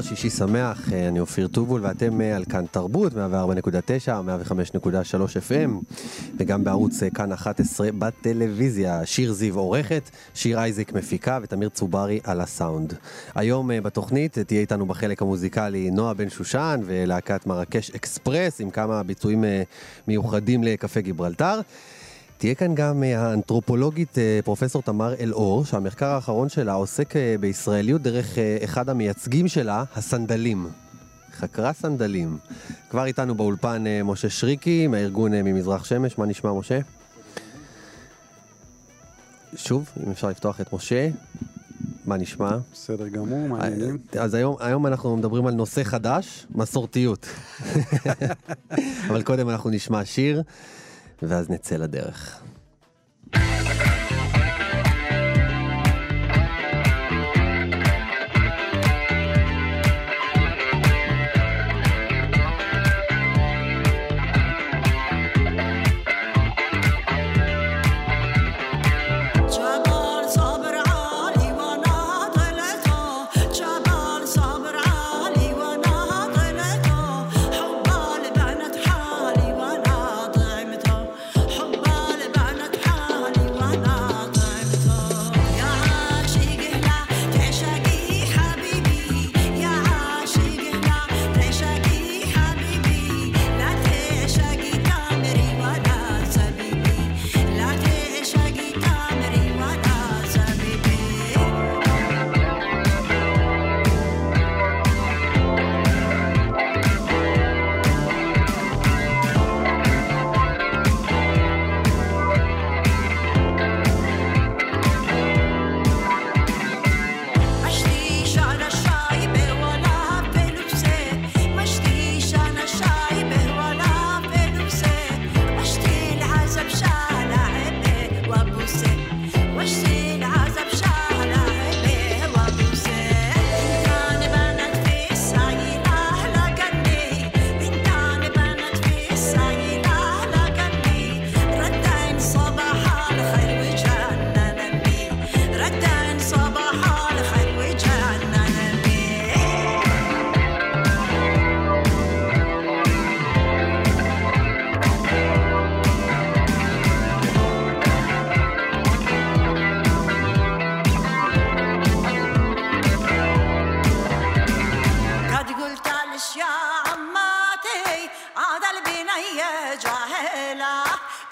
גיברלטר, שישי שמח, אה, אני אופיר טובול ואתם אה, על כאן תרבות, 104.9, 105.3 FM וגם בערוץ אה, כאן 11 בטלוויזיה. שיר זיו עורכת, שיר אייזיק מפיקה ותמיר צוברי על הסאונד. היום בתוכנית תהיה איתנו בחלק המוזיקלי נועה בן שושן ולהקת מרקש אקספרס עם כמה ביצועים מיוחדים לקפה גיברלטר. תהיה כאן גם אה, האנתרופולוגית אה, פרופסור תמר אלאור, שהמחקר האחרון שלה עוסק אה, בישראליות דרך אחד המייצגים שלה, הסנדלים. חקרה סנדלים. כבר איתנו באולפן משה שריקי, מהארגון ממזרח שמש, מה נשמע משה? שוב, אם אפשר לפתוח את משה, מה נשמע? בסדר גמור, מעניינים. אז היום, היום אנחנו מדברים על נושא חדש, מסורתיות. אבל קודם אנחנו נשמע שיר. ואז נצא לדרך.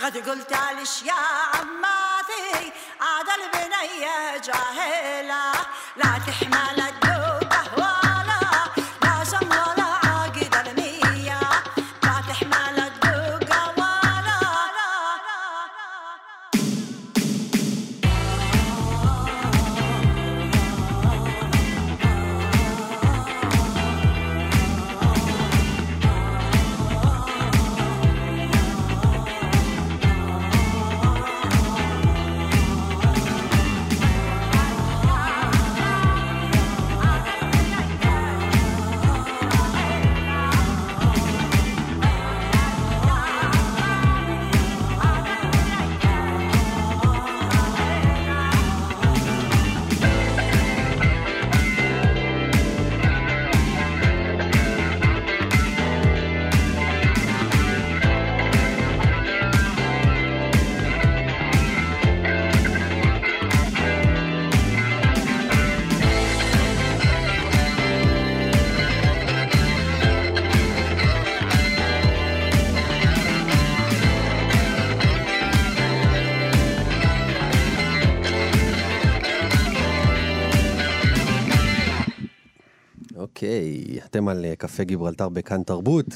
قد قلت ليش يا عماتي؟ عاد البنية جاهلة لا تحمل الدنيا. על אה, קפה גיברלטר בכאן תרבות,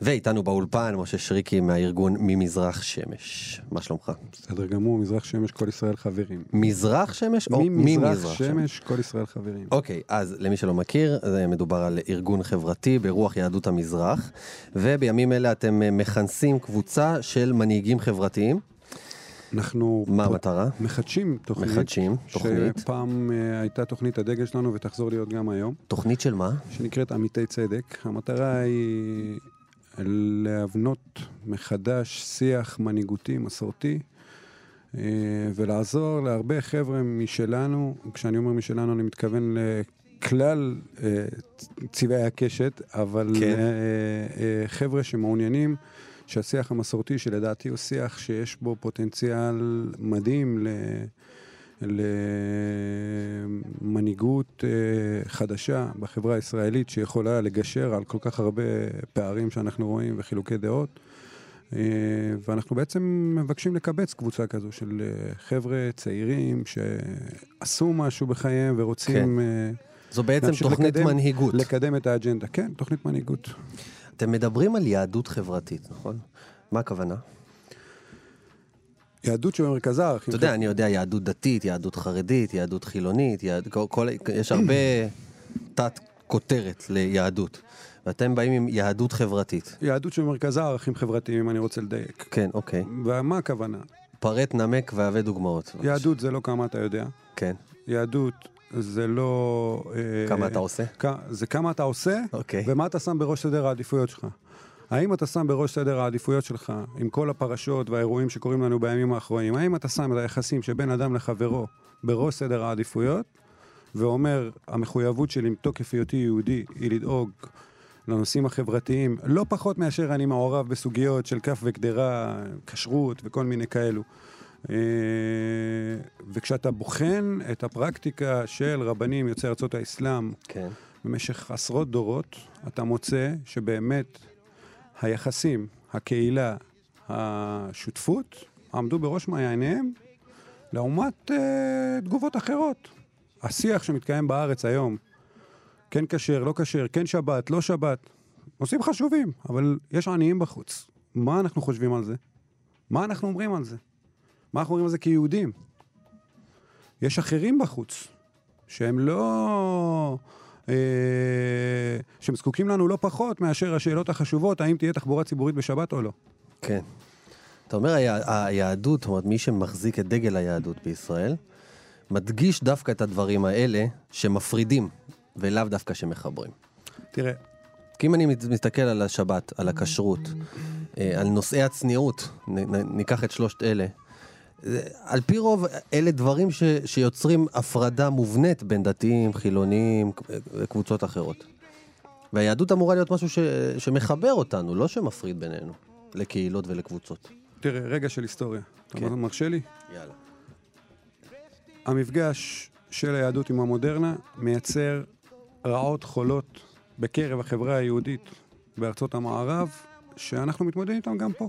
ואיתנו באולפן משה שריקי מהארגון ממזרח שמש. מה שלומך? בסדר גמור, מזרח שמש, כל ישראל חברים. מזרח שמש או ממזרח שמש, כל ישראל חברים. אוקיי, אז למי שלא מכיר, זה מדובר על ארגון חברתי ברוח יהדות המזרח, ובימים אלה אתם אה, מכנסים קבוצה של מנהיגים חברתיים. אנחנו מה המטרה? מחדשים תוכנית. מחדשים, תוכנית. שפעם uh, הייתה תוכנית הדגל שלנו ותחזור להיות גם היום. תוכנית של מה? שנקראת עמיתי צדק. המטרה היא להבנות מחדש שיח מנהיגותי, מסורתי, uh, ולעזור להרבה חבר'ה משלנו, כשאני אומר משלנו אני מתכוון לכלל uh, צבעי הקשת, אבל כן. חבר'ה שמעוניינים שהשיח המסורתי, שלדעתי הוא שיח שיש בו פוטנציאל מדהים ל... למנהיגות אה, חדשה בחברה הישראלית שיכולה לגשר על כל כך הרבה פערים שאנחנו רואים וחילוקי דעות. אה, ואנחנו בעצם מבקשים לקבץ קבוצה כזו של אה, חבר'ה צעירים שעשו משהו בחייהם ורוצים... כן. זו בעצם תוכנית לקדם, מנהיגות. לקדם את האג'נדה, כן, תוכנית מנהיגות. אתם מדברים על יהדות חברתית, נכון? מה הכוונה? יהדות שבמרכזה ערכים. אתה יודע, אני יודע יהדות דתית, יהדות חרדית, יהדות חילונית, יהד... כל, כל... יש הרבה תת כותרת ליהדות. ואתם באים עם יהדות חברתית. יהדות שבמרכזה ערכים חברתיים, אם אני רוצה לדייק. כן, אוקיי. ומה הכוונה? פרט, נמק והווה דוגמאות. יהדות זה לא כמה אתה יודע. כן. יהדות זה לא... אה, כמה אתה עושה? זה כמה אתה עושה, אוקיי. ומה אתה שם בראש סדר העדיפויות שלך. האם אתה שם בראש סדר העדיפויות שלך, עם כל הפרשות והאירועים שקורים לנו בימים האחרונים, האם אתה שם את היחסים שבין אדם לחברו בראש סדר העדיפויות, ואומר, המחויבות שלי מתוקף היותי יהודי היא לדאוג לנושאים החברתיים, לא פחות מאשר אני מעורב בסוגיות של כף וגדרה, כשרות וכל מיני כאלו. אה, וכשאתה בוחן את הפרקטיקה של רבנים יוצאי ארצות האסלאם כן. במשך עשרות דורות, אתה מוצא שבאמת היחסים, הקהילה, השותפות, עמדו בראש מעייניהם לעומת אה, תגובות אחרות. השיח שמתקיים בארץ היום, כן כשר, לא כשר, כן שבת, לא שבת, נושאים חשובים, אבל יש עניים בחוץ. מה אנחנו חושבים על זה? מה אנחנו אומרים על זה? מה אנחנו אומרים על זה כיהודים? יש אחרים בחוץ, שהם לא... אה, שהם זקוקים לנו לא פחות מאשר השאלות החשובות, האם תהיה תחבורה ציבורית בשבת או לא. כן. אתה אומר, היהדות, זאת אומרת, מי שמחזיק את דגל היהדות בישראל, מדגיש דווקא את הדברים האלה שמפרידים, ולאו דווקא שמחברים. תראה. כי אם אני מסתכל על השבת, על הכשרות, אה, על נושאי הצניעות, ניקח את שלושת אלה, על פי רוב, אלה דברים ש, שיוצרים הפרדה מובנית בין דתיים, חילונים וקבוצות אחרות. והיהדות אמורה להיות משהו ש, שמחבר אותנו, לא שמפריד בינינו, לקהילות ולקבוצות. תראה, רגע של היסטוריה. כן. אתה מרשה לי? יאללה. המפגש של היהדות עם המודרנה מייצר רעות חולות בקרב החברה היהודית בארצות המערב, שאנחנו מתמודדים איתן גם פה.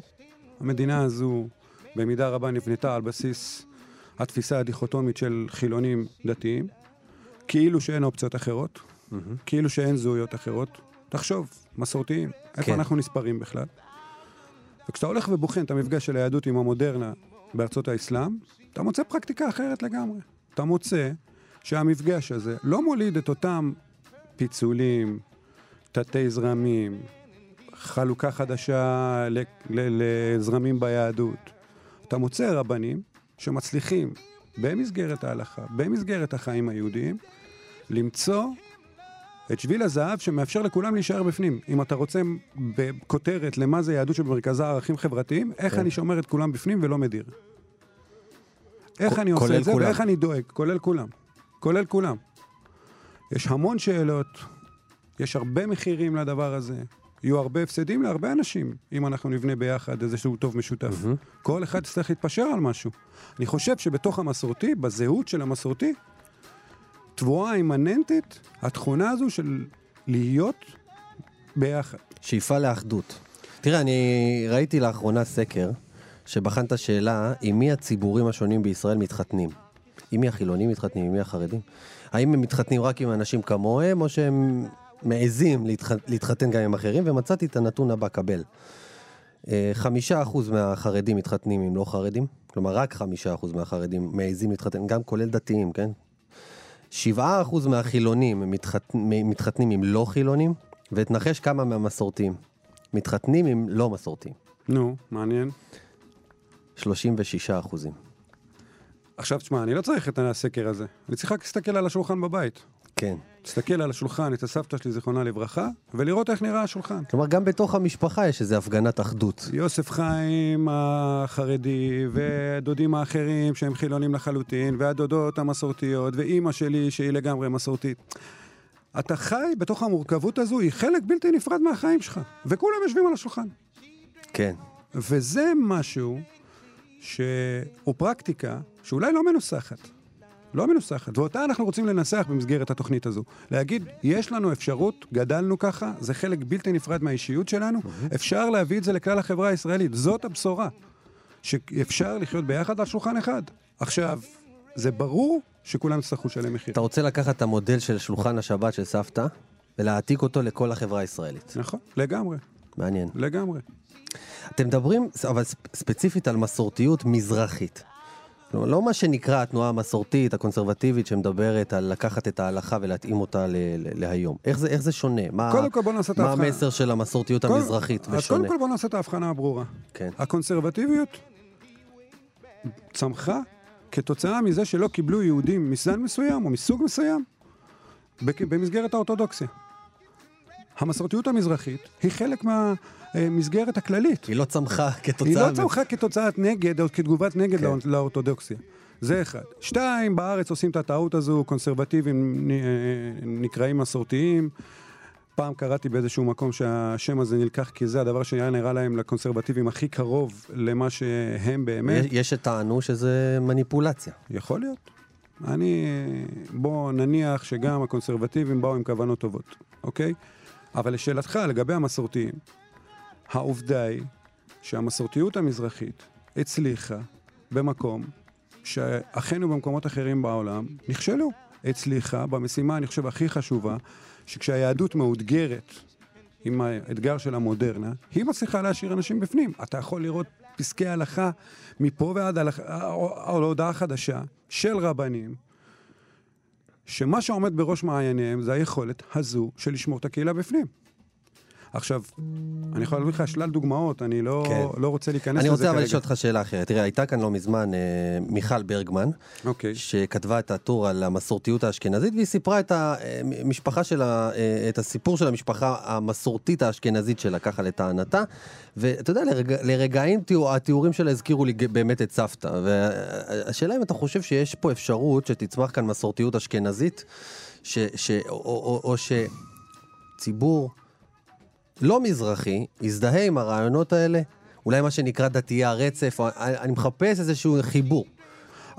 המדינה הזו במידה רבה נבנתה על בסיס התפיסה הדיכוטומית של חילונים דתיים, כאילו שאין אופציות אחרות, mm-hmm. כאילו שאין זהויות אחרות. תחשוב, מסורתיים, איפה כן. אנחנו נספרים בכלל? וכשאתה הולך ובוחן את המפגש של היהדות עם המודרנה בארצות האסלאם, אתה מוצא פרקטיקה אחרת לגמרי. אתה מוצא שהמפגש הזה לא מוליד את אותם פיצולים, תתי זרמים, חלוקה חדשה לזרמים ביהדות. אתה מוצא רבנים שמצליחים במסגרת ההלכה, במסגרת החיים היהודיים, למצוא את שביל הזהב שמאפשר לכולם להישאר בפנים. אם אתה רוצה בכותרת למה זה יהדות שבמרכזה ערכים חברתיים, איך כן. אני שומר את כולם בפנים ולא מדיר. איך אני עושה את זה כולם. ואיך אני דואג, כולל כולם. כולל כולם. יש המון שאלות, יש הרבה מחירים לדבר הזה. יהיו הרבה הפסדים להרבה אנשים, אם אנחנו נבנה ביחד איזשהו טוב משותף. Mm-hmm. כל אחד יצטרך להתפשר על משהו. אני חושב שבתוך המסורתי, בזהות של המסורתי, תבואה אימננטית, התכונה הזו של להיות ביחד. שאיפה לאחדות. תראה, אני ראיתי לאחרונה סקר שבחן את השאלה עם מי הציבורים השונים בישראל מתחתנים. עם מי החילונים מתחתנים, עם מי החרדים. האם הם מתחתנים רק עם אנשים כמוהם, או שהם מעזים להתח... להתחתן גם עם אחרים, ומצאתי את הנתון הבא, קבל. אה, חמישה אחוז מהחרדים מתחתנים עם לא חרדים, כלומר רק חמישה אחוז מהחרדים מעזים להתחתן, גם כולל דתיים, כן? שבעה אחוז מהחילונים מתחת... מתחתנים עם לא חילונים, ותנחש כמה מהמסורתיים מתחתנים עם לא מסורתיים. נו, מעניין. 36 אחוזים. עכשיו תשמע, אני לא צריך את הסקר הזה, אני צריך רק להסתכל על השולחן בבית. כן. להסתכל על השולחן, את הסבתא שלי, זיכרונה לברכה, ולראות איך נראה השולחן. כלומר, גם בתוך המשפחה יש איזו הפגנת אחדות. יוסף חיים החרדי, והדודים האחרים שהם חילונים לחלוטין, והדודות המסורתיות, ואימא שלי שהיא לגמרי מסורתית. אתה חי בתוך המורכבות הזו, היא חלק בלתי נפרד מהחיים שלך, וכולם יושבים על השולחן. כן. וזה משהו שהוא פרקטיקה שאולי לא מנוסחת. לא מנוסחת, ואותה אנחנו רוצים לנסח במסגרת התוכנית הזו. להגיד, יש לנו אפשרות, גדלנו ככה, זה חלק בלתי נפרד מהאישיות שלנו. אפשר להביא את זה לכלל החברה הישראלית, זאת הבשורה. שאפשר לחיות ביחד על שולחן אחד. עכשיו, זה ברור שכולם יצטרכו לשלם מחיר. אתה רוצה לקחת את המודל של שולחן השבת של סבתא, ולהעתיק אותו לכל החברה הישראלית. נכון, לגמרי. מעניין. לגמרי. אתם מדברים, אבל ספציפית על מסורתיות מזרחית. לא, לא מה שנקרא התנועה המסורתית, הקונסרבטיבית, שמדברת על לקחת את ההלכה ולהתאים אותה ל- ל- להיום. איך זה, איך זה שונה? מה, קודם כל בוא נעשה את ההבחנה. מה המסר של המסורתיות כל, המזרחית אז ושונה? קודם כל בוא נעשה את ההבחנה הברורה. כן. הקונסרבטיביות צמחה כתוצאה מזה שלא קיבלו יהודים מזן מסוים או מסוג מסוים במסגרת האורתודוקסיה. המסורתיות המזרחית היא חלק מהמסגרת הכללית. היא לא צמחה כתוצאה... היא לא צמחה כתוצאת נגד או כתגובת נגד כן. לאורתודוקסיה. זה אחד. שתיים, בארץ עושים את הטעות הזו, קונסרבטיבים נקראים מסורתיים. פעם קראתי באיזשהו מקום שהשם הזה נלקח כי זה הדבר שהיה נראה להם לקונסרבטיבים הכי קרוב למה שהם באמת. יש שטענו שזה מניפולציה. יכול להיות. אני, בוא נניח שגם הקונסרבטיבים באו עם כוונות טובות, אוקיי? אבל לשאלתך לגבי המסורתיים, העובדה היא שהמסורתיות המזרחית הצליחה במקום שאחינו במקומות אחרים בעולם נכשלו. הצליחה במשימה, אני חושב, הכי חשובה, שכשהיהדות מאותגרת עם האתגר של המודרנה, היא מצליחה להשאיר אנשים בפנים. אתה יכול לראות פסקי הלכה מפה ועד להודעה חדשה של רבנים, שמה שעומד בראש מעייניהם זה היכולת הזו של לשמור את הקהילה בפנים. עכשיו, אני יכול להביא לך שלל דוגמאות, אני לא, כן. לא רוצה להיכנס לזה כרגע. אני רוצה אבל לשאול אותך שאלה אחרת. תראה, הייתה כאן לא מזמן אה, מיכל ברגמן, אוקיי. שכתבה את הטור על המסורתיות האשכנזית, והיא סיפרה את המשפחה אה, שלה, אה, את הסיפור של המשפחה המסורתית האשכנזית שלה, ככה לטענתה. ואתה יודע, לרג, לרגעים התיאורים שלה הזכירו לי באמת את סבתא. והשאלה אם אתה חושב שיש פה אפשרות שתצמח כאן מסורתיות אשכנזית, ש, ש, או, או, או, או שציבור... לא מזרחי, יזדהה עם הרעיונות האלה, אולי מה שנקרא דתייה הרצף, אני מחפש איזשהו חיבור.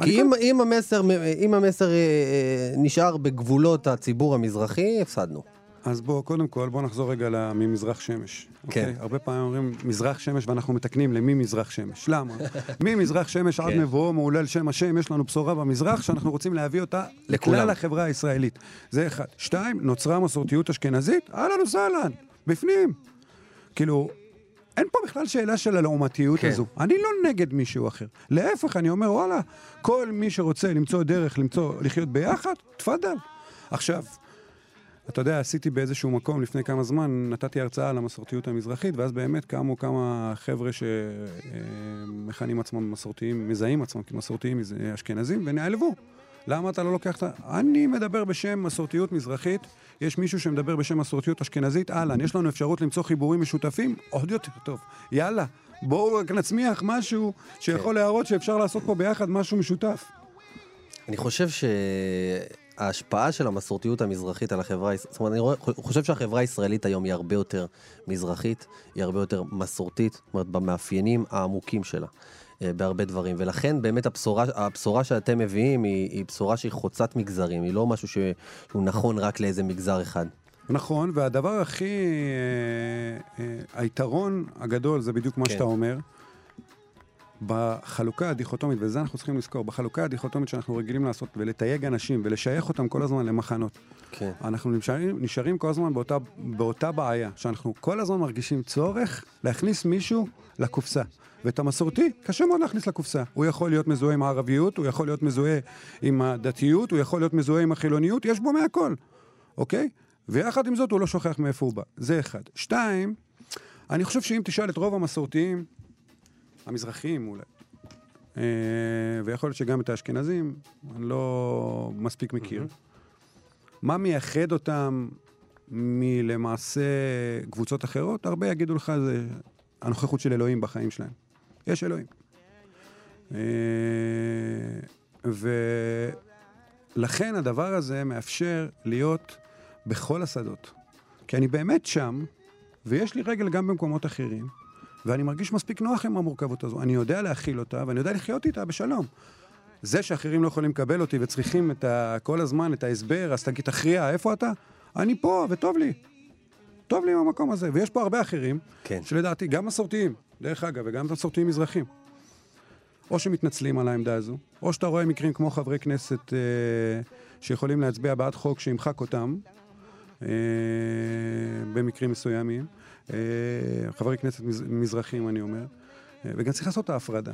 כי אם. אם המסר, אם המסר אה, אה, נשאר בגבולות הציבור המזרחי, הפסדנו. אז בואו, קודם כל, בואו נחזור רגע ממזרח שמש. כן. אוקיי? הרבה פעמים אומרים מזרח שמש ואנחנו מתקנים למי מזרח שמש. למה? ממזרח שמש עד כן. מבואו מעולל שם השם, יש לנו בשורה במזרח שאנחנו רוצים להביא אותה לכלל החברה הישראלית. זה אחד. שתיים, נוצרה מסורתיות אשכנזית, אהלן וסהלן. בפנים. כאילו, אין פה בכלל שאלה של הלעומתיות כן. הזו. אני לא נגד מישהו אחר. להפך, אני אומר, וואלה, כל מי שרוצה למצוא דרך למצוא, לחיות ביחד, תפאדל. עכשיו, אתה יודע, עשיתי באיזשהו מקום לפני כמה זמן, נתתי הרצאה על המסורתיות המזרחית, ואז באמת קמו כמה חבר'ה שמכנים עצמם מסורתיים, מזהים עצמם כמסורתיים אשכנזים, ונעלבו. למה אתה לא לוקח את ה... אני מדבר בשם מסורתיות מזרחית, יש מישהו שמדבר בשם מסורתיות אשכנזית, אהלן, יש לנו אפשרות למצוא חיבורים משותפים, עוד יותר טוב. יאללה, בואו רק נצמיח משהו שיכול כן. להראות שאפשר לעשות פה ביחד משהו משותף. אני חושב שההשפעה של המסורתיות המזרחית על החברה, זאת אומרת, אני חושב שהחברה הישראלית היום היא הרבה יותר מזרחית, היא הרבה יותר מסורתית, זאת אומרת, במאפיינים העמוקים שלה. אה, בהרבה דברים, ולכן באמת הבשורה, הבשורה שאתם מביאים היא, היא בשורה שהיא חוצת מגזרים, היא לא משהו שהוא נכון רק לאיזה מגזר אחד. נכון, והדבר הכי... אה, אה, היתרון הגדול זה בדיוק מה כן. שאתה אומר. בחלוקה הדיכוטומית, וזה אנחנו צריכים לזכור, בחלוקה הדיכוטומית שאנחנו רגילים לעשות ולתייג אנשים ולשייך אותם כל הזמן למחנות. כן. אנחנו נשארים, נשארים כל הזמן באותה, באותה בעיה, שאנחנו כל הזמן מרגישים צורך להכניס מישהו לקופסה. ואת המסורתי, קשה מאוד להכניס לקופסה. הוא יכול להיות מזוהה עם הערביות, הוא יכול להיות מזוהה עם הדתיות, הוא יכול להיות מזוהה עם החילוניות, יש בו מהכל, אוקיי? ויחד עם זאת הוא לא שוכח מאיפה הוא בא. זה אחד. שתיים, אני חושב שאם תשאל את רוב המסורתיים, המזרחיים אולי, אה, ויכול להיות שגם את האשכנזים, אני לא מספיק מכיר, מה מייחד אותם מלמעשה קבוצות אחרות? הרבה יגידו לך זה הנוכחות של אלוהים בחיים שלהם. יש אלוהים. אה, ולכן הדבר הזה מאפשר להיות בכל השדות. כי אני באמת שם, ויש לי רגל גם במקומות אחרים, ואני מרגיש מספיק נוח עם המורכבות הזו. אני יודע להכיל אותה, ואני יודע לחיות איתה בשלום. זה שאחרים לא יכולים לקבל אותי וצריכים את ה, כל הזמן את ההסבר, אז תגיד, תכריע, איפה אתה? אני פה, וטוב לי. טוב לי עם המקום הזה. ויש פה הרבה אחרים, כן. שלדעתי, גם מסורתיים, דרך אגב, וגם מסורתיים מזרחים. או שמתנצלים על העמדה הזו, או שאתה רואה מקרים כמו חברי כנסת אה, שיכולים להצביע בעד חוק שימחק אותם, אה, במקרים מסוימים. אה, חברי כנסת מז, מזרחים, אני אומר. אה, וגם צריך לעשות את ההפרדה.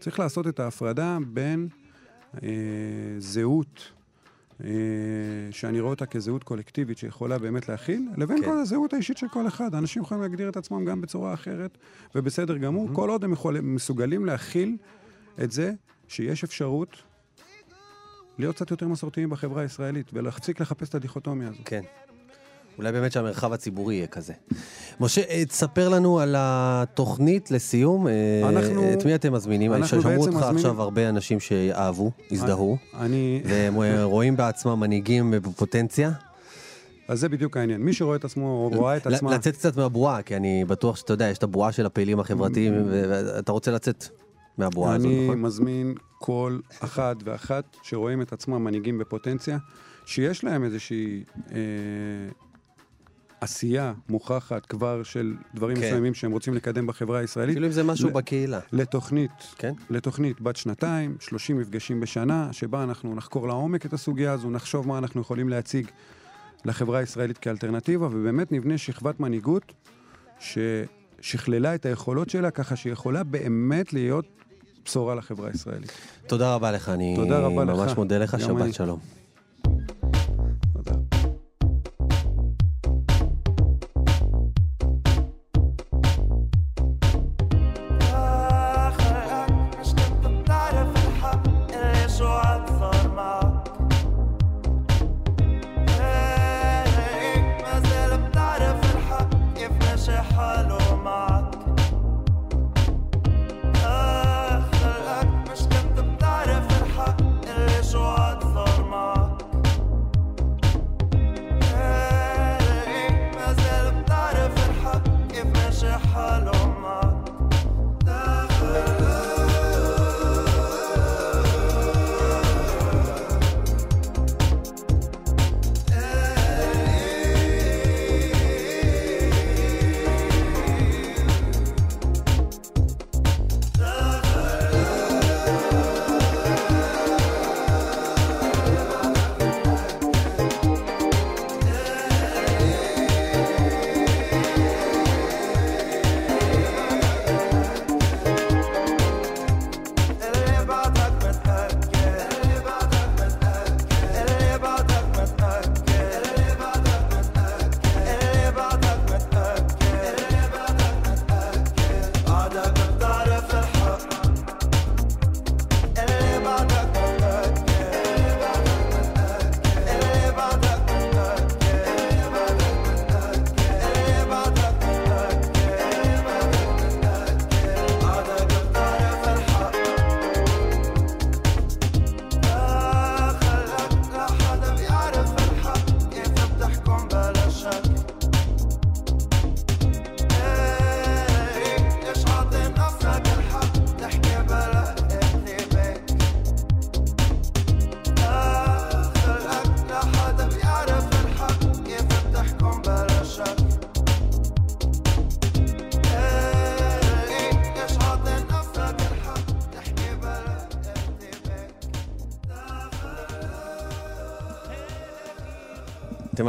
צריך לעשות את ההפרדה בין אה, זהות שאני רואה אותה כזהות קולקטיבית שיכולה באמת להכיל, לבין כן. כל הזהות האישית של כל אחד. אנשים יכולים להגדיר את עצמם גם בצורה אחרת, ובסדר גמור, mm-hmm. כל עוד הם יכולים, מסוגלים להכיל את זה שיש אפשרות להיות קצת יותר מסורתיים בחברה הישראלית, ולהפסיק לחפש את הדיכוטומיה הזו. כן. אולי באמת שהמרחב הציבורי יהיה כזה. משה, אה, תספר לנו על התוכנית לסיום. אה, אנחנו... את מי אתם מזמינים? אנחנו שמעו אותך. עכשיו הרבה אנשים שאהבו, הזדהו, אני... והם אה, רואים בעצמם מנהיגים בפוטנציה. אז זה בדיוק העניין. מי שרואה את עצמו או רואה את עצמה... לצאת קצת מהבועה, כי אני בטוח שאתה יודע, יש את הבועה של הפעילים החברתיים, ואתה רוצה לצאת מהבועה הזאת, נכון? אני מזמין כל אחד ואחת שרואים את עצמם מנהיגים בפוטנציה, שיש להם איזושהי... אה, עשייה מוכחת כבר של דברים כן. מסוימים שהם רוצים לקדם בחברה הישראלית. אפילו אם זה משהו ל- בקהילה. לתוכנית, כן? לתוכנית בת שנתיים, 30 מפגשים בשנה, שבה אנחנו נחקור לעומק את הסוגיה הזו, נחשוב מה אנחנו יכולים להציג לחברה הישראלית כאלטרנטיבה, ובאמת נבנה שכבת מנהיגות ששכללה את היכולות שלה, ככה שהיא יכולה באמת להיות בשורה לחברה הישראלית. תודה רבה לך, אני ממש לך. מודה לך, שבת אני. שלום.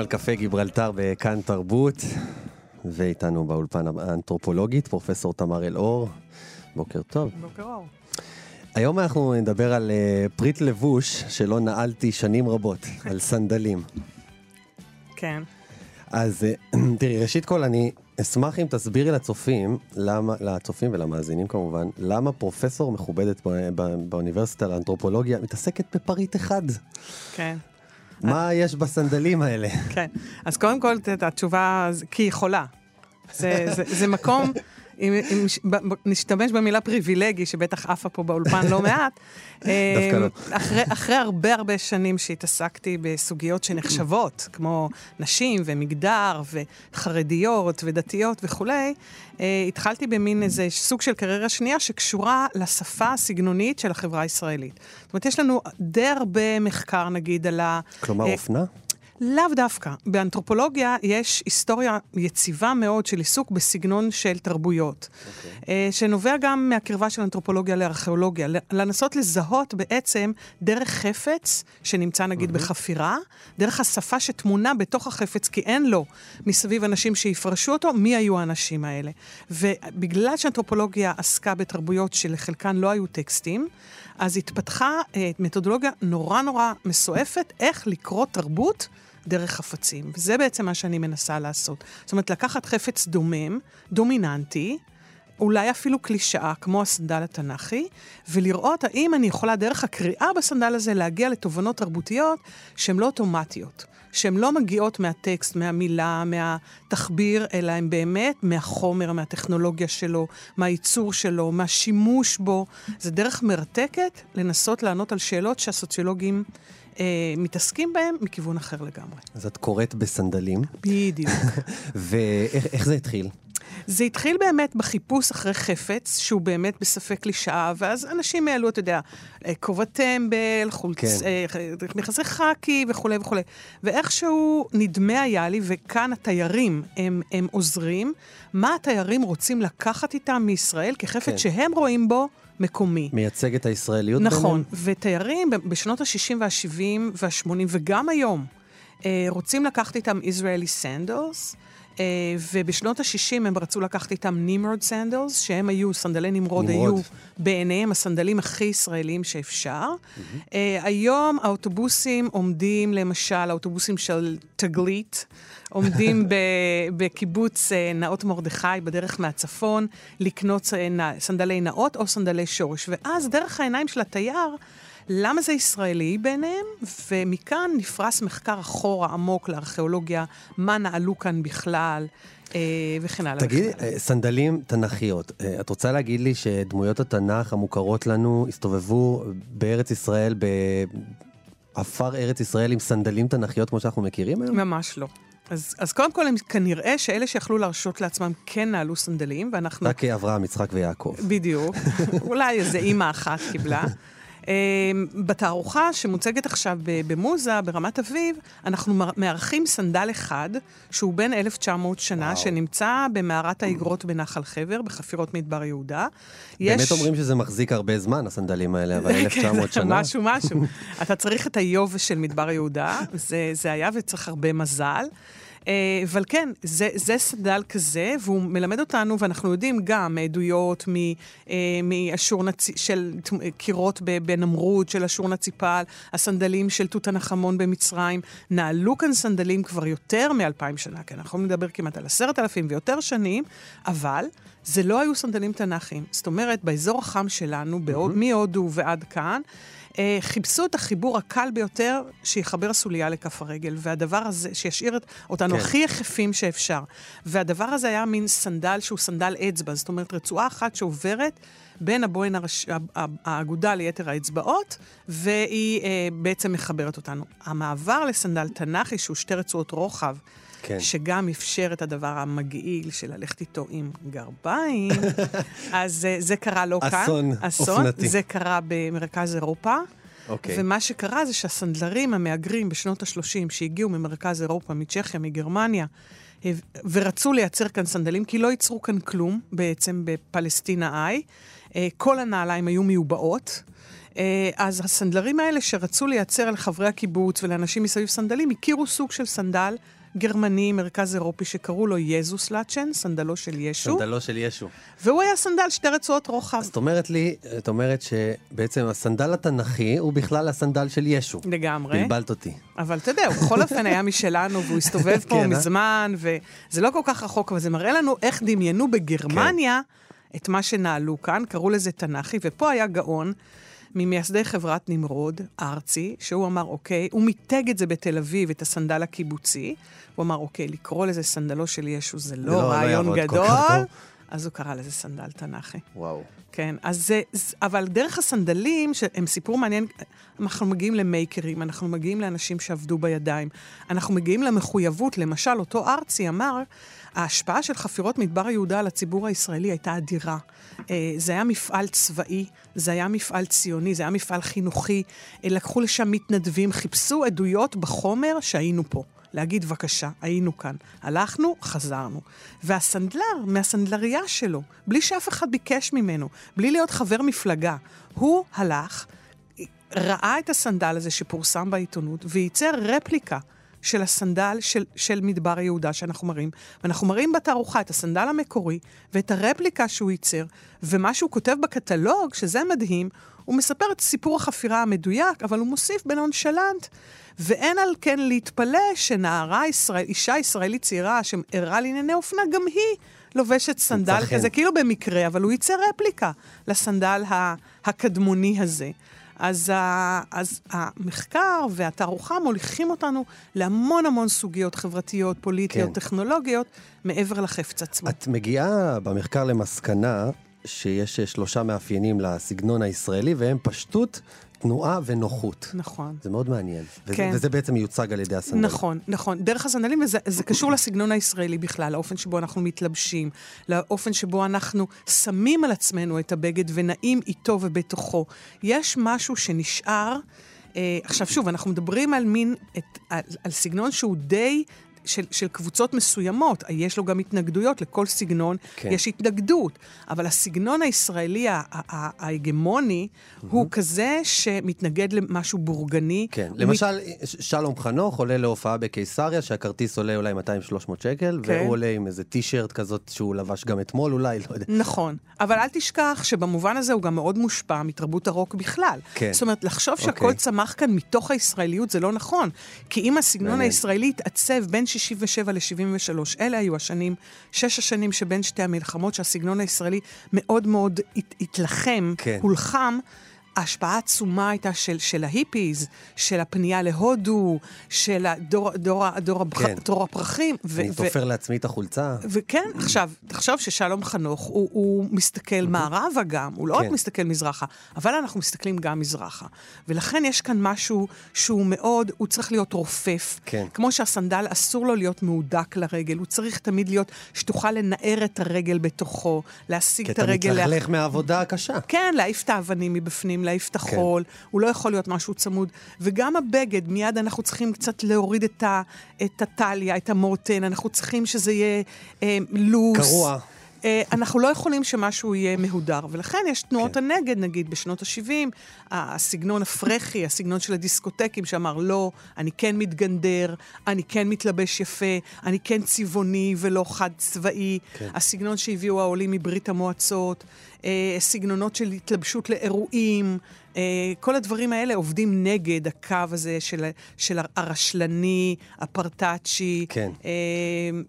על קפה גיברלטר בכאן תרבות, ואיתנו באולפן האנתרופולוגית, פרופסור תמר אלאור. בוקר טוב. בוקר אור. היום אנחנו נדבר על uh, פריט לבוש שלא נעלתי שנים רבות, על סנדלים. כן. אז uh, תראי, ראשית כל אני אשמח אם תסבירי לצופים, למה, לצופים ולמאזינים כמובן, למה פרופסור מכובדת בא, באוניברסיטה לאנתרופולוגיה מתעסקת בפריט אחד. כן. מה יש בסנדלים האלה? כן. אז קודם כל, התשובה, כי היא חולה. זה, זה, זה מקום אם, אם נשתמש במילה פריבילגי, שבטח עפה פה באולפן לא מעט, דווקא לא. אחרי, אחרי הרבה הרבה שנים שהתעסקתי בסוגיות שנחשבות, כמו נשים ומגדר וחרדיות ודתיות וכולי, אה, התחלתי במין איזה סוג של קריירה שנייה שקשורה לשפה הסגנונית של החברה הישראלית. זאת אומרת, יש לנו די הרבה מחקר, נגיד, על ה... כלומר, אה, אופנה? לאו דווקא. באנתרופולוגיה יש היסטוריה יציבה מאוד של עיסוק בסגנון של תרבויות, okay. אוקיי. uh, שנובע גם מהקרבה של אנתרופולוגיה לארכיאולוגיה. לנסות לזהות בעצם דרך חפץ שנמצא נגיד mm-hmm. בחפירה, דרך השפה שטמונה בתוך החפץ, כי אין לו מסביב אנשים שיפרשו אותו, מי היו האנשים האלה. ובגלל שאנתרופולוגיה עסקה בתרבויות שלחלקן לא היו טקסטים, אז התפתחה uh, מתודולוגיה נורא נורא מסועפת איך לקרוא תרבות. דרך חפצים. וזה בעצם מה שאני מנסה לעשות. זאת אומרת, לקחת חפץ דומם, דומיננטי, אולי אפילו קלישאה, כמו הסנדל התנ"כי, ולראות האם אני יכולה דרך הקריאה בסנדל הזה להגיע לתובנות תרבותיות שהן לא אוטומטיות. שהן לא מגיעות מהטקסט, מהמילה, מהתחביר, אלא הן באמת מהחומר, מהטכנולוגיה שלו, מהייצור שלו, מהשימוש בו. זה דרך מרתקת לנסות לענות על שאלות שהסוציולוגים אה, מתעסקים בהם מכיוון אחר לגמרי. אז את קוראת בסנדלים. בדיוק. ואיך זה התחיל? זה התחיל באמת בחיפוש אחרי חפץ, שהוא באמת בספק קלישאה, ואז אנשים העלו, אתה יודע, אה, כובע טמבל, חולצ... כן. אה, מכסי חאקי וכולי וכולי. ואיכשהו נדמה היה לי, וכאן התיירים הם, הם עוזרים, מה התיירים רוצים לקחת איתם מישראל כחפץ כן. שהם רואים בו מקומי. מייצג את הישראליות נכון, ביניהם? ותיירים בשנות ה-60 וה-70 וה-80, וגם היום, אה, רוצים לקחת איתם Israeli sandals. אה, ובשנות ה-60 הם רצו לקחת איתם Nimrod sandals, שהם היו, סנדלי נמרוד, נמרוד. היו בעיניהם הסנדלים הכי ישראלים שאפשר. Mm-hmm. היום האוטובוסים עומדים, למשל, האוטובוסים של תגלית, עומדים בקיבוץ אה, נאות מרדכי, בדרך מהצפון, לקנות אה, סנדלי נאות או סנדלי שורש. ואז דרך העיניים של התייר, למה זה ישראלי בעיניהם? ומכאן נפרס מחקר אחורה עמוק לארכיאולוגיה, מה נעלו כאן בכלל. אה, וכן הלאה. תגידי, סנדלים תנ"כיות, את רוצה להגיד לי שדמויות התנ"ך המוכרות לנו הסתובבו בארץ ישראל, בעפר ארץ ישראל עם סנדלים תנ"כיות כמו שאנחנו מכירים היום? ממש לא. אז, אז קודם כל, הם כנראה שאלה שיכלו להרשות לעצמם כן נעלו סנדלים, ואנחנו... רק אברהם, יצחק ויעקב. בדיוק. אולי איזה אימא אחת קיבלה. אמ, בתערוכה שמוצגת עכשיו במוזה, ברמת אביב, אנחנו מארחים סנדל אחד, שהוא בן 1,900 שנה, וואו. שנמצא במערת האגרות בנחל חבר, בחפירות מדבר יהודה. באמת יש... אומרים שזה מחזיק הרבה זמן, הסנדלים האלה, אבל 1,900 כן, שנה. משהו, משהו. אתה צריך את היובש של מדבר יהודה, זה, זה היה וצריך הרבה מזל. אה, אבל כן, זה, זה סנדל כזה, והוא מלמד אותנו, ואנחנו יודעים גם מעדויות אה, מאשור נצ... של קירות בנמרוד, של אשור נציפל, הסנדלים של תות הנחמון במצרים. נעלו כאן סנדלים כבר יותר מאלפיים שנה, כן, אנחנו יכולים לדבר כמעט על עשרת אלפים ויותר שנים, אבל... זה לא היו סנדלים תנ"כיים. זאת אומרת, באזור החם שלנו, mm-hmm. מהודו ועד כאן, אה, חיפשו את החיבור הקל ביותר שיחבר סוליה לכף הרגל, והדבר הזה, שישאיר אותנו כן. הכי יחפים שאפשר. והדבר הזה היה מין סנדל שהוא סנדל אצבע, זאת אומרת, רצועה אחת שעוברת בין הבוין הרש... האגודה ליתר האצבעות, והיא אה, בעצם מחברת אותנו. המעבר לסנדל תנ"כי, שהוא שתי רצועות רוחב, כן. שגם אפשר את הדבר המגעיל של ללכת איתו עם גרביים. אז uh, זה קרה לא כאן. אסון אופנתי. זה קרה במרכז אירופה. אוקיי. ומה שקרה זה שהסנדלרים המהגרים בשנות ה-30 שהגיעו ממרכז אירופה, מצ'כיה, מגרמניה, ורצו לייצר כאן סנדלים, כי לא ייצרו כאן כלום בעצם בפלסטינה איי. כל הנעליים היו מיובאות. אז הסנדלרים האלה שרצו לייצר לחברי הקיבוץ ולאנשים מסביב סנדלים, הכירו סוג של סנדל גרמני, מרכז אירופי, שקראו לו יזוס לאצ'ן, סנדלו של ישו. סנדלו של ישו. והוא היה סנדל שתי רצועות רוחב. זאת אומרת לי, את אומרת שבעצם הסנדל התנ"כי הוא בכלל הסנדל של ישו. לגמרי. בלבלת אותי. אבל אתה יודע, הוא בכל אופן היה משלנו, והוא הסתובב פה כן, אה? מזמן, וזה לא כל כך רחוק, אבל זה מראה לנו איך דמיינו בגרמניה כן. את מה שנעלו כאן, קראו לזה תנ"כי, ופה היה גאון. ממייסדי חברת נמרוד, ארצי, שהוא אמר, אוקיי, הוא מיתג את זה בתל אביב, את הסנדל הקיבוצי. הוא אמר, אוקיי, לקרוא לזה סנדלו של ישו זה לא, לא, לא רעיון לא גדול, אז הוא קרא לזה סנדל תנ"כי. וואו. כן, אז זה, אבל דרך הסנדלים, שהם סיפור מעניין, אנחנו מגיעים למייקרים, אנחנו מגיעים לאנשים שעבדו בידיים, אנחנו מגיעים למחויבות, למשל, אותו ארצי אמר, ההשפעה של חפירות מדבר יהודה על הציבור הישראלי הייתה אדירה. אה, זה היה מפעל צבאי, זה היה מפעל ציוני, זה היה מפעל חינוכי. אה, לקחו לשם מתנדבים, חיפשו עדויות בחומר שהיינו פה. להגיד, בבקשה, היינו כאן. הלכנו, חזרנו. והסנדלר, מהסנדלרייה שלו, בלי שאף אחד ביקש ממנו, בלי להיות חבר מפלגה, הוא הלך, ראה את הסנדל הזה שפורסם בעיתונות, וייצר רפליקה של הסנדל של, של מדבר יהודה שאנחנו מראים, ואנחנו מראים בתערוכה את הסנדל המקורי ואת הרפליקה שהוא ייצר, ומה שהוא כותב בקטלוג, שזה מדהים, הוא מספר את סיפור החפירה המדויק, אבל הוא מוסיף בנונשלנט. ואין על כן להתפלא שנערה ישראל, אישה ישראלית צעירה שערה לענייני אופנה, גם היא לובשת סנדל כזה, כאילו במקרה, אבל הוא ייצר רפליקה לסנדל הקדמוני הזה. אז, ה, אז המחקר והתערוכה מוליכים אותנו להמון המון סוגיות חברתיות, פוליטיות, כן. טכנולוגיות, מעבר לחפץ עצמו. את מגיעה במחקר למסקנה שיש שלושה מאפיינים לסגנון הישראלי, והם פשטות, תנועה ונוחות. נכון. זה מאוד מעניין. כן. וזה, וזה בעצם מיוצג על ידי הסנדלים. נכון, נכון. דרך הסנדלים, וזה קשור לסגנון הישראלי בכלל, לאופן שבו אנחנו מתלבשים, לאופן שבו אנחנו שמים על עצמנו את הבגד ונעים איתו ובתוכו. יש משהו שנשאר... אה, עכשיו שוב, אנחנו מדברים על מין, את, על, על סגנון שהוא די של, של קבוצות מסוימות. יש לו גם התנגדויות, לכל סגנון כן. יש התנגדות. אבל הסגנון הישראלי ההגמוני mm-hmm. הוא כזה שמתנגד למשהו בורגני. כן, למשל, מת... שלום חנוך עולה להופעה בקיסריה, שהכרטיס עולה אולי 200-300 שקל, כן. והוא עולה עם איזה טישרט כזאת שהוא לבש גם אתמול אולי, לא יודע. נכון, אבל אל תשכח שבמובן הזה הוא גם מאוד מושפע מתרבות הרוק בכלל. כן. זאת אומרת, לחשוב שהכל אוקיי. צמח כאן מתוך הישראליות זה לא נכון. כי אם הסגנון. הישראלי התעצב בין 67 ל-73. אלה היו השנים, שש השנים שבין שתי המלחמות, שהסגנון הישראלי מאוד מאוד התלחם, כן. הולחם. ההשפעה העצומה הייתה של, של ההיפיז, של הפנייה להודו, של הדור, דור, דור, כן. דור הפרחים. ו- אני תופר ו- לעצמי את החולצה. וכן, עכשיו, תחשוב ששלום חנוך, הוא, הוא מסתכל מערבה גם, הוא לא כן. רק מסתכל מזרחה, אבל אנחנו מסתכלים גם מזרחה. ולכן יש כאן משהו שהוא מאוד, הוא צריך להיות רופף. כן. כמו שהסנדל אסור לו להיות מהודק לרגל, הוא צריך תמיד להיות, שתוכל לנער את הרגל בתוכו, להשיג את הרגל... כי אתה מתלכלך לה... מהעבודה הקשה. כן, להעיף את האבנים מבפנים. צריכים להעיף את. החול, כן. הוא לא יכול להיות משהו צמוד. וגם הבגד, מיד אנחנו צריכים קצת להוריד את, ה, את הטליה, את המורטן, אנחנו צריכים שזה יהיה אה, לוס. קרוע. Uh, אנחנו לא יכולים שמשהו יהיה מהודר, ולכן יש תנועות כן. הנגד, נגיד בשנות ה-70, הסגנון הפרחי, הסגנון של הדיסקוטקים, שאמר לא, אני כן מתגנדר, אני כן מתלבש יפה, אני כן צבעוני ולא חד צבאי, כן. הסגנון שהביאו העולים מברית המועצות, אה, סגנונות של התלבשות לאירועים, אה, כל הדברים האלה עובדים נגד הקו הזה של, של הרשלני, הפרטאצ'י. כן. אה,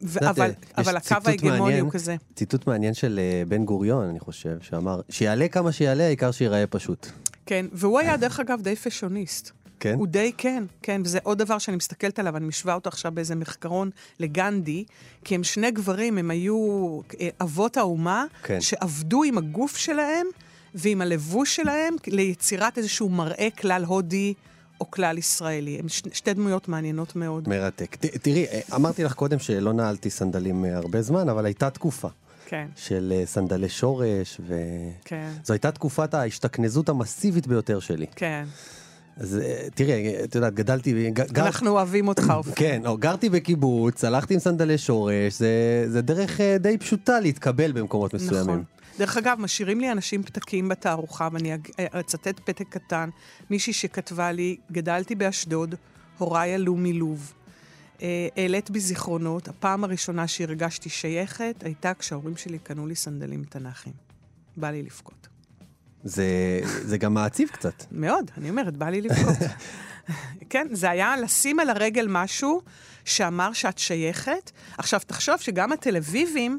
ו- אבל, אבל הקו ההגמוני הוא כזה. ציטוט מעניין של אה, בן גוריון, אני חושב, שאמר, שיעלה כמה שיעלה, העיקר שיראה פשוט. כן, והוא היה, דרך אגב, די פשוניסט. כן? הוא די כן, כן, וזה עוד דבר שאני מסתכלת עליו, אני משווה אותו עכשיו באיזה מחקרון לגנדי, כי הם שני גברים, הם היו אה, אבות האומה, כן. שעבדו עם הגוף שלהם ועם הלבוש שלהם ליצירת איזשהו מראה כלל הודי. או כלל ישראלי. הם ש- שתי דמויות מעניינות מאוד. מרתק. ת, תראי, אה, אמרתי לך קודם שלא נעלתי סנדלים אה, הרבה זמן, אבל הייתה תקופה. כן. של סנדלי שורש, ו... כן. זו הייתה תקופת ההשתכנזות המסיבית ביותר שלי. כן. אז אה, תראי, את יודעת, גדלתי... גר... אנחנו אוהבים אותך, אופי. כן, או, גרתי בקיבוץ, הלכתי עם סנדלי שורש, זה, זה דרך אה, די פשוטה להתקבל במקומות מסוימים. נכון. דרך אגב, משאירים לי אנשים פתקים בתערוכה, ואני אצטט פתק קטן. מישהי שכתבה לי, גדלתי באשדוד, הוריי עלו מלוב. העלית בי זיכרונות, הפעם הראשונה שהרגשתי שייכת הייתה כשההורים שלי קנו לי סנדלים תנ"כיים. בא לי לבכות. זה, זה גם מעציב קצת. מאוד, אני אומרת, בא לי לבכות. כן, זה היה לשים על הרגל משהו שאמר שאת שייכת. עכשיו, תחשוב שגם התל אביבים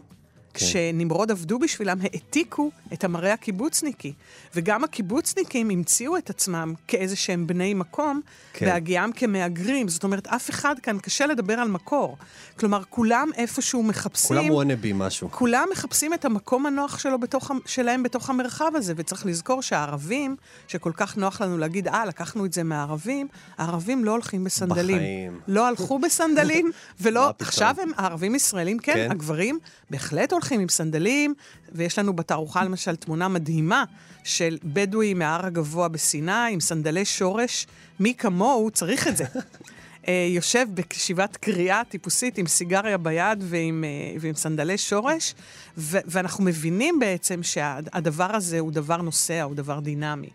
כן. שנמרוד עבדו בשבילם, העתיקו את המראה הקיבוצניקי. וגם הקיבוצניקים המציאו את עצמם כאיזה שהם בני מקום, כן. בהגיעם כמהגרים. זאת אומרת, אף אחד כאן, קשה לדבר על מקור. כלומר, כולם איפשהו מחפשים... כולם וונאבי משהו. כולם מחפשים את המקום הנוח שלו בתוך, שלהם בתוך המרחב הזה, וצריך לזכור שהערבים, שכל כך נוח לנו להגיד, אה, לקחנו את זה מהערבים, הערבים לא הולכים בסנדלים. בחיים. לא הלכו בסנדלים, ולא... עכשיו הם ערבים ישראלים, כן, כן, הגברים בהחלט הולכים עם סנדלים, ויש לנו בתערוכה למשל תמונה מדהימה של בדואי מההר הגבוה בסיני עם סנדלי שורש. מי כמוהו צריך את זה. uh, יושב בישיבת קריאה טיפוסית עם סיגריה ביד ועם, uh, ועם סנדלי שורש, ו- ואנחנו מבינים בעצם שהדבר שה- הזה הוא דבר נוסע, הוא דבר דינמי.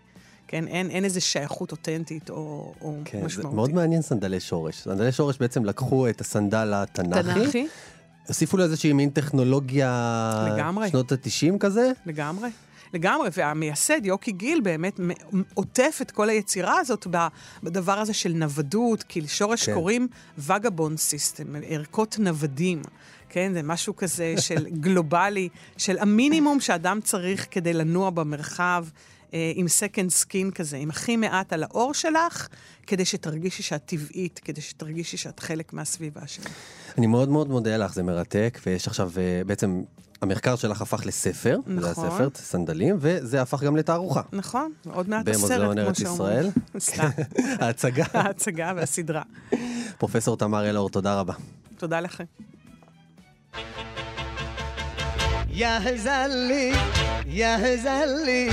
כן, אין, אין איזה שייכות אותנטית או, או כן, משמעותית. זה מאוד מעניין סנדלי שורש. סנדלי שורש בעצם לקחו את הסנדל התנ"כי. תנ"כי. הוסיפו לו איזושהי מין טכנולוגיה... לגמרי. שנות ה-90 כזה? לגמרי. לגמרי, והמייסד, יוקי גיל, באמת עוטף את כל היצירה הזאת בדבר הזה של נוודות, כי לשורש כן. קוראים וגבון סיסטם, ערכות נוודים. כן, זה משהו כזה של גלובלי, של המינימום שאדם צריך כדי לנוע במרחב. אה, עם סקנד סקין כזה, עם הכי מעט על האור שלך, כדי שתרגישי שאת טבעית, כדי שתרגישי שאת חלק מהסביבה שלך. אני מאוד מאוד מודה לך, זה מרתק, ויש עכשיו אה, בעצם... המחקר שלך הפך לספר, נכון. זה הספר, סנדלים, וזה הפך גם לתערוכה. נכון, עוד מעט הסרט, כמו שאומרים. במוזיאון ארץ ישראל. סתם. ההצגה. ההצגה והסדרה. פרופסור תמר אלאור, תודה רבה. תודה לכם. يا هزلي يا هزلي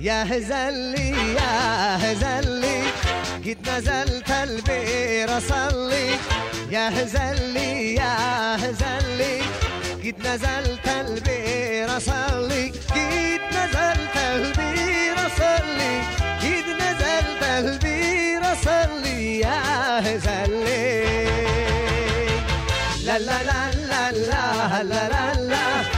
يا هزلي يا هزلي قد نزلت البير أصلي. يا هزلي يا هزلي قد نزلت البير أصلي. قد نزلت البير أصلي قد نزلت البير أصلي. يا هزلي. لا لا لا لا لا لا لا la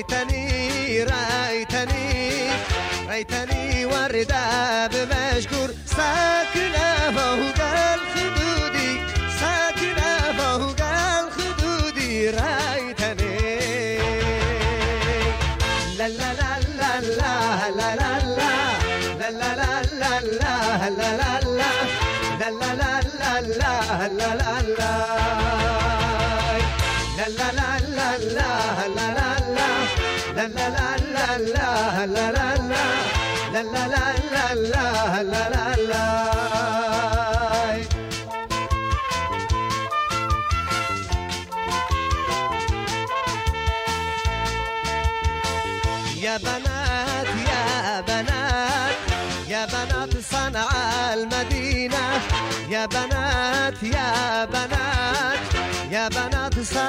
ريتني ريتني ريتني وردة بمشكور ساكنة فوق الخدود ساكنة فوق الخدود ريتني لا لا لا لا لا لا لا لا لا لا لا لا لا لا لا لا la la la la la لا لا لا لا لا لا لا لا لا لا لا لا يا بنات يا بنات يا بنات صنعاء المدينة يا بنات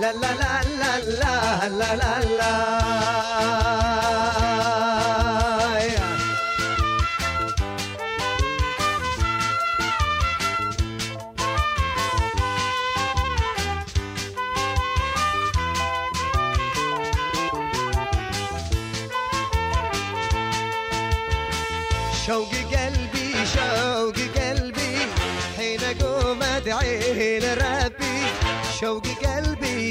لا لا لا لا لا لا قلبي شوقي قلبي حين اقوم ادعي لربي. شوقي قلبي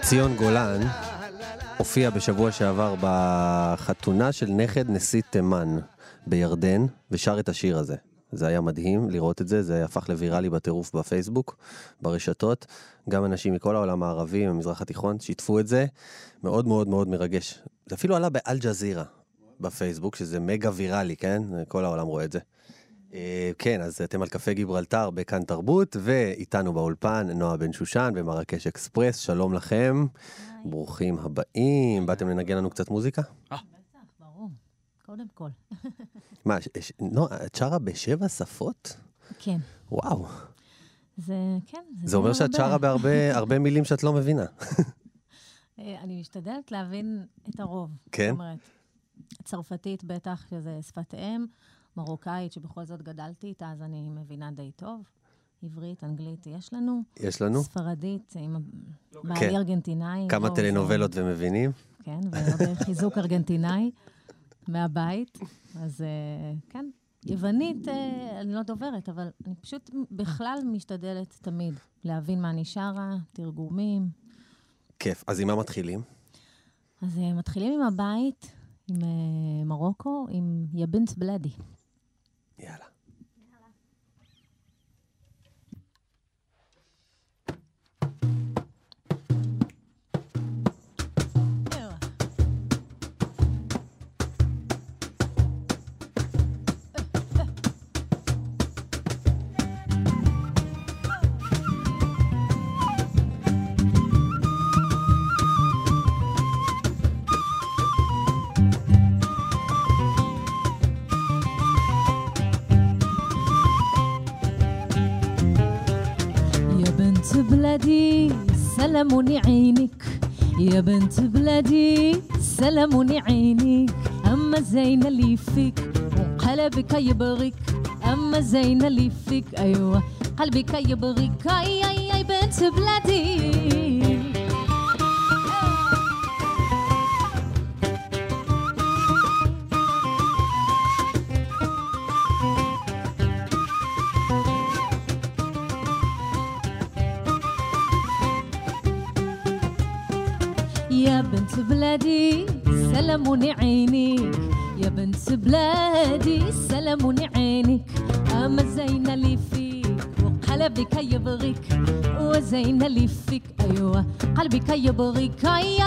ציון גולן הופיע בשבוע שעבר בחתונה של נכד נשיא תימן בירדן, ושר את השיר הזה. זה היה מדהים לראות את זה, זה הפך לוויראלי בטירוף בפייסבוק, ברשתות. גם אנשים מכל העולם הערבי, מהמזרח התיכון, שיתפו את זה. מאוד מאוד מאוד מרגש. זה אפילו עלה באל ג'זירה בפייסבוק, שזה מגה ויראלי, כן? כל העולם רואה את זה. אה, כן, אז אתם על קפה גיברלטר בכאן תרבות, ואיתנו באולפן נועה בן שושן במרקש אקספרס, שלום לכם, ברוכים הבאים. באתם לנגן לנו קצת מוזיקה? בטח, ברור. קודם כל. מה, ש- נועה, את שרה בשבע שפות? כן. וואו. זה, כן. זה אומר שאת. שרה בהרבה הרבה מילים שאת לא מבינה. אה, אני משתדלת להבין את הרוב. כן? זאת אומרת, צרפתית בטח, שזה שפת אם, מרוקאית, שבכל זאת גדלתי איתה, אז אני מבינה די טוב. עברית, אנגלית, יש לנו. יש לנו? ספרדית, עם כן. בעלי ארגנטינאי. כמה לא, טלנובלות ומבינים? כן, והרבה חיזוק ארגנטינאי מהבית. אז אה, כן. יוונית, אה, אני לא דוברת, אבל אני פשוט בכלל משתדלת תמיד להבין מה אני שרה, תרגומים. כיף. אז עם מה מתחילים? אז אה, מתחילים עם הבית, עם מרוקו, עם יבנט בלדי. Jäällä. سلموني عينك يا بنت بلادي سلموني عينك أما زين اللي فيك وقلبك يبغيك. أما زين اللي فيك أيوة قلبك يبغيك. أي أي أي بنت بلادي. Yabari Kai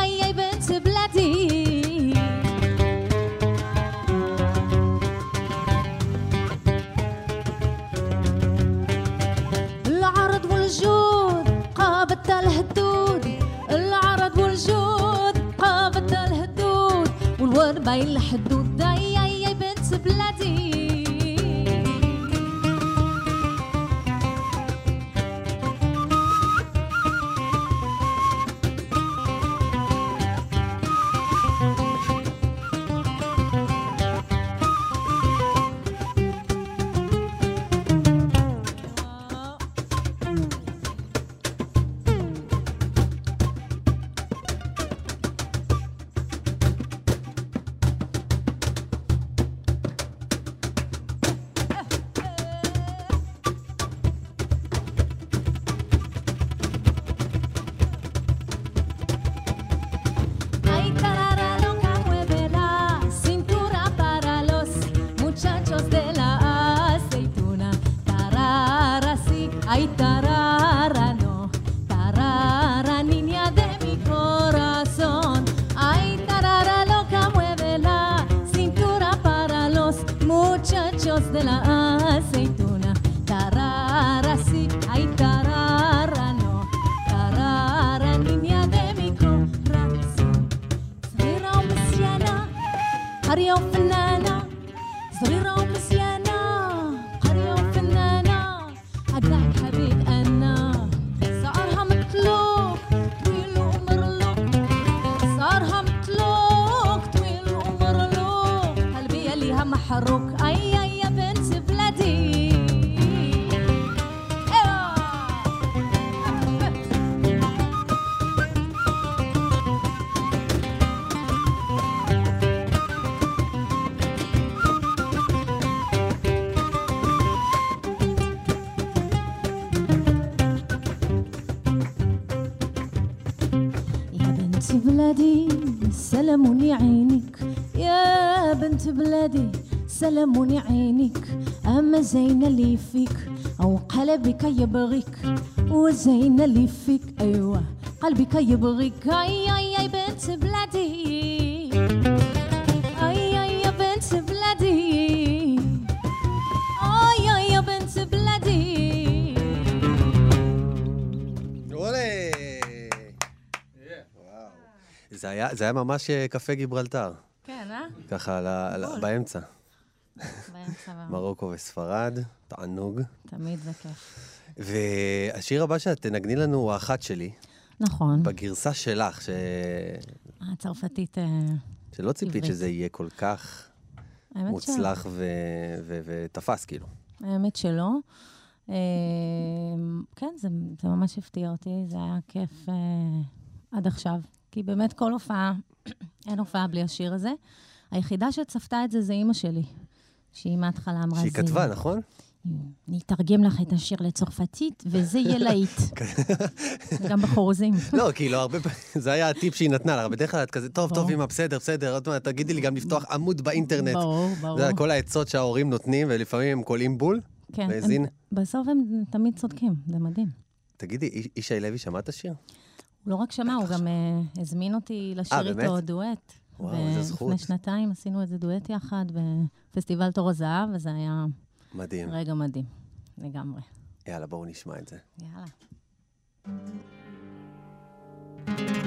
بلادي سلموني عينك يا بنت بلادي سلموني عينك أما زين اللي فيك أو قلبك يبغيك. وزين اللي فيك أيوة قلبك يبغيك. أي أي أي بنت بلادي. זה היה, זה היה ממש אה, קפה גיברלטר, כן, אה? ככה ל- ל- באמצע. באמצע, מרוקו וספרד, תענוג. תמיד זה כיף. והשיר הבא שאת תנגני לנו הוא האחת שלי, נכון. בגרסה שלך, ש... הצרפתית, אה, שלא ציפית. שזה יהיה כל כך. מוצלח. ותפס, כאילו. האמת שלא. אה, כן, זה, זה ממש הפתיע אותי, זה היה כיף עד עכשיו. כי באמת כל הופעה, אין הופעה בלי השיר הזה. היחידה שצפתה את זה זה אימא שלי, שהיא מההתחלה אמרה... שהיא "זה- כתבה, נכון? אני אתרגם לך את השיר לצרפתית, וזה יהיה להיט. גם בחורזים. לא, כאילו, הרבה פעמים, זה היה הטיפ שהיא נתנה לך, בדרך כלל את כזה, טוב, טוב. אמא, בסדר, בסדר, עוד מעט, תגידי לי גם לפתוח עמוד באינטרנט. ברור, ברור. זה כל העצות שההורים נותנים, ולפעמים הם קולעים בול. כן. בסוף הם תמיד צודקים, זה מדהים. תגידי, ישי לוי שמע את השיר? הוא לא רק שמע, הוא גם אה, הזמין אותי לשיר אה, באמת? איתו דואט. וואו, איזה זכות. לפני שנתיים עשינו איזה דואט יחד בפסטיבל תור הזהב, וזה היה מדהים. רגע מדהים, לגמרי. יאללה, בואו נשמע את זה. יאללה. עידן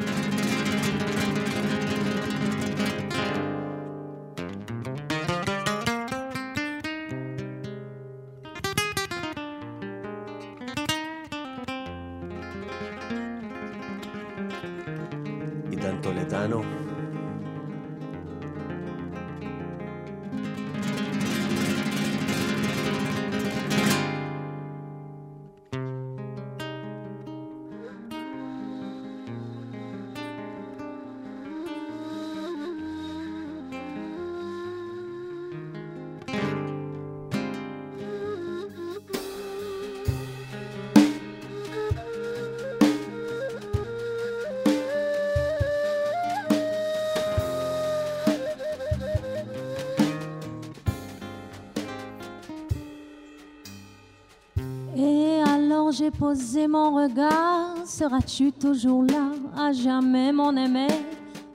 j'ai posé mon regard, seras-tu toujours là, à jamais mon aimé.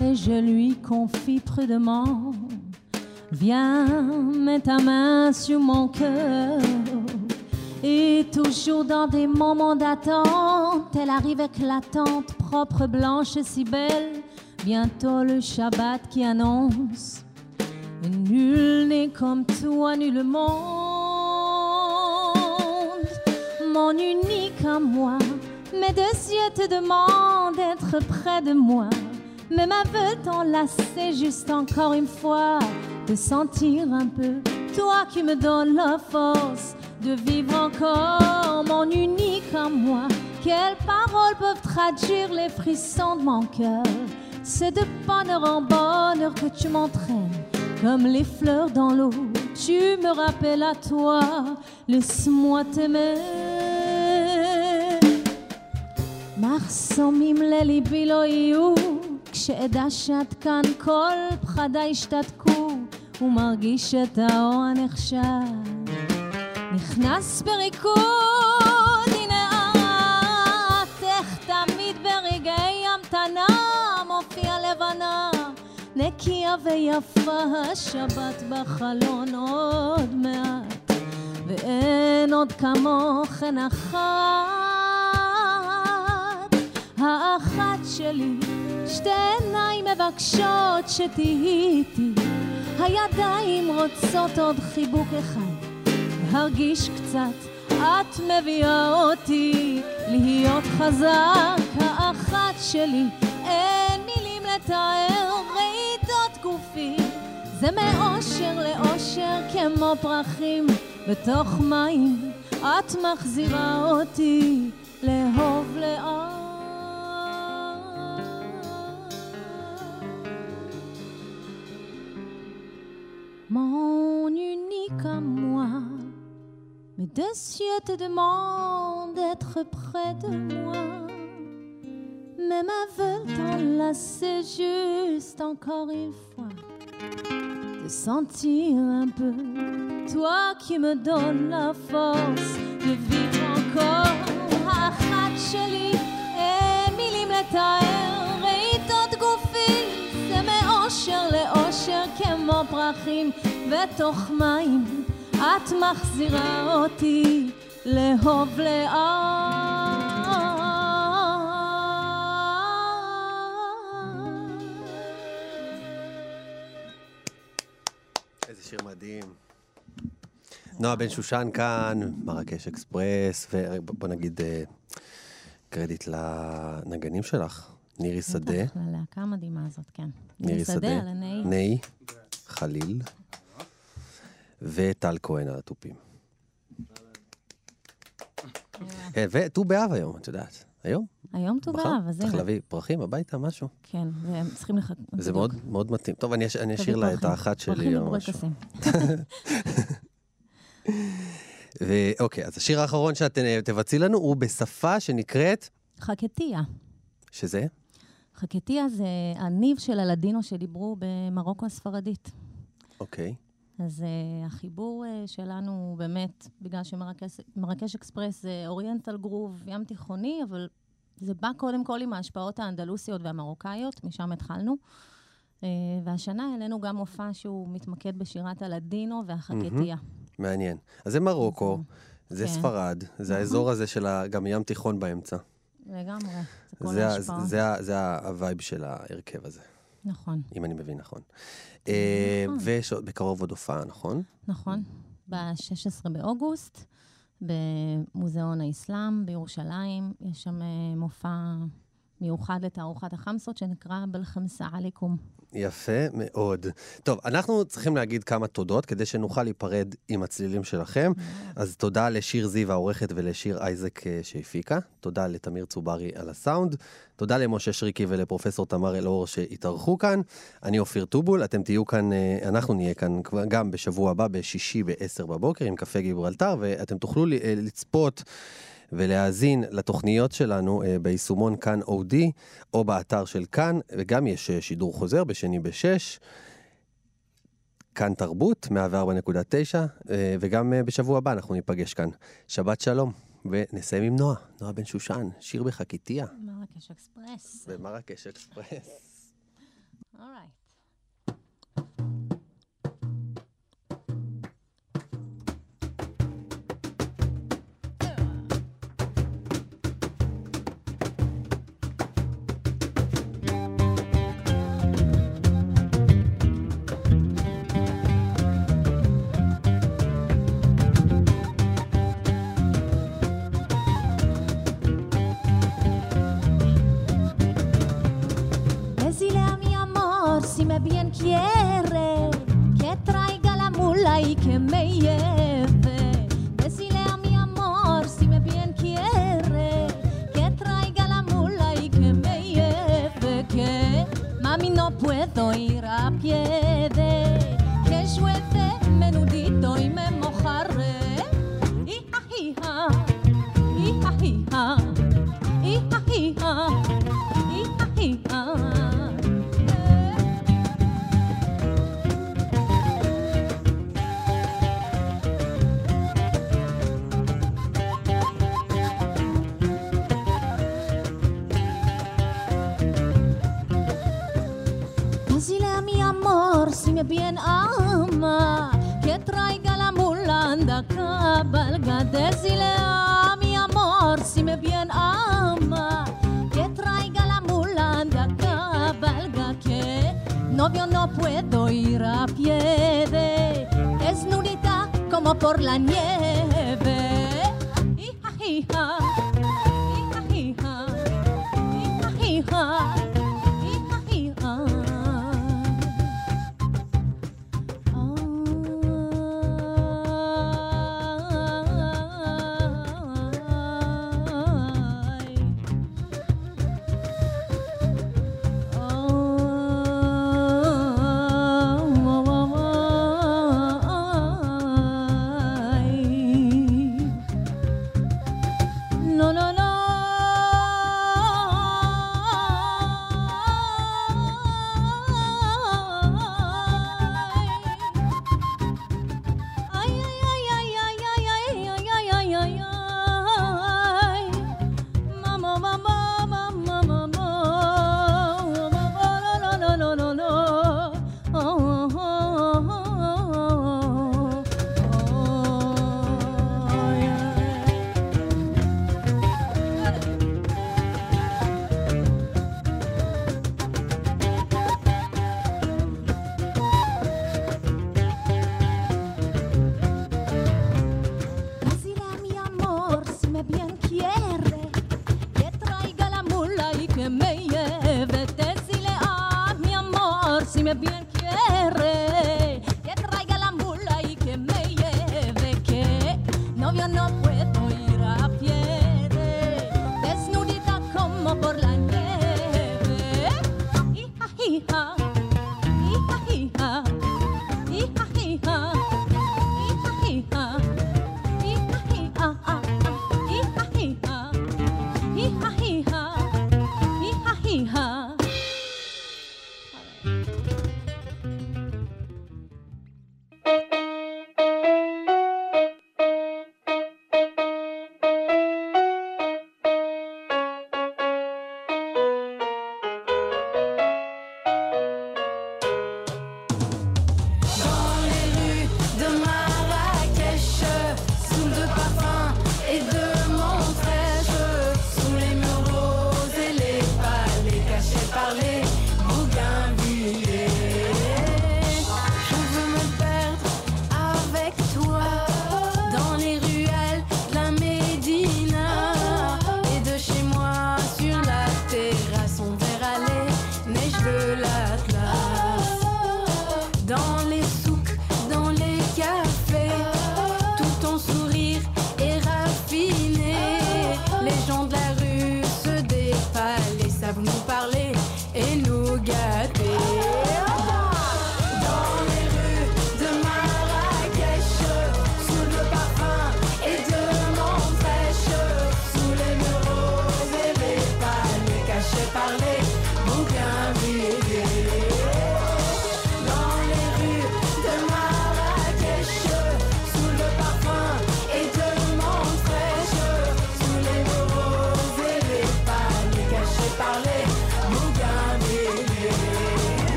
Et je lui confie prudemment, viens, mets ta main sur mon cœur. Et toujours dans des moments d'attente, elle arrive éclatante, propre, blanche et si belle. Bientôt le Shabbat qui annonce, nul n'est comme toi, nul mon unique à moi. Mes deux yeux te demandent d'être près de moi. Mais ma veut t'enlacer juste encore une fois, de sentir un peu, toi qui me donnes la force de vivre encore, mon unique à moi. Quelles paroles peuvent traduire les frissons de mon cœur? C'est de bonheur en bonheur que tu m'entraînes, comme les fleurs dans l'eau. Tu me rappelles à toi, laisse-moi t'aimer. מחסומים לליבי לא יהיו, כשאדע שאת כאן כל פחדיי ישתתקו, ומרגיש את האור הנחשב. נכנס בריקוד, הנה את, איך תמיד ברגעי המתנה מופיע לבנה, נקייה ויפה, השבת בחלון עוד מעט, ואין עוד כמוכן אחת, האחת שלי, שתי עיניים מבקשות שתהיי איתי, הידיים רוצות עוד חיבוק אחד. הרגיש קצת, את מביאה אותי להיות חזק, האחת שלי. אין מילים לתאר, רעידות גופי. זה מאושר לאושר כמו פרחים בתוך מים. את מחזירה אותי לאהוב לאט. Mon unique à moi, mes deux yeux te demandent d'être près de moi. Même aveugle t'enlacer juste encore une fois, de sentir un peu, toi qui me donnes la force de vivre encore. פרחים בתוך מים. את מחזירה אותי לאהוב לאט. איזה שיר מדהים. נועה בן שושן כאן, מרקש אקספרס, ובוא נגיד אה, קרדיט לנגנים שלך, נירי שדה. בטח, ללהקה המדהימה הזאת, כן. נירי שדה, על הנאי. חליל, וטל כהן על התופים. אה, וט"ו באב היום, את יודעת. היום? היום ט"ו? באב, אז צריך הנה. להביא פרחים הביתה, משהו. כן, והם צריכים לחכות. זה מאוד מאוד מתאים. טוב, אני אש- אני אשאיר לה את האחת שלי או משהו. ואוקיי, אז השיר האחרון שאת אה, תבצעי לנו הוא בשפה שנקראת, חכתיה. שזה? חכתיה זה הניב של הלדינו שדיברו במרוקו הספרדית. אוקיי. אז אה, החיבור אה, שלנו הוא באמת, בגלל שמרקש מרקש אקספרס זה oriental groove, ים תיכוני, אבל זה בא קודם כל עם ההשפעות האנדלוסיות והמרוקאיות, משם התחלנו. אה, והשנה העלינו גם מופע שהוא מתמקד בשירת הלדינו והחכתיה. מעניין. אז זה מרוקו, זה כן. ספרד, זה האזור הזה של גם ים תיכון באמצע. לגמרי, זה כל זה ה- ההשפעות. זה זה ה- ה vibe של ההרכב הזה, נכון, אם אני מבין נכון. אה, נכון. ובקרוב עוד הופעה, נכון? נכון. ב-16 באוגוסט, במוזיאון האסלאם בירושלים, יש שם אה, מופע מיוחד לתערוכת החמסות שנקרא בלחמסה עליכום. יפה מאוד. טוב, אנחנו צריכים להגיד כמה תודות כדי שנוכל להיפרד עם הצלילים שלכם. אז תודה לשיר זיו העורכת ולשיר אייזק אה, שהפיקה. תודה לתמיר צוברי על הסאונד. תודה למשה שריקי ולפרופסור תמר אלאור שהתארחו כאן. אני אופיר טובול, אתם תהיו כאן, אה, אנחנו נהיה כאן גם בשבוע הבא, בשישי ב-10 בבוקר עם קפה גיברלטר, ואתם תוכלו אה, לצפות. ולהאזין לתוכניות שלנו אה, ביישומון כאן אודי, או באתר של כאן, וגם יש אה, שידור חוזר בשני בשש. כאן תרבות, 104.9, אה, וגם בשבוע הבא אנחנו ניפגש כאן. שבת שלום, ונסיים עם נועה, נועה בן שושן, שיר בחכתיה, מרקש אקספרס. במרקש אקספרס. אורייט. Quiere que traiga la mula y que me lleve. Por la nieve.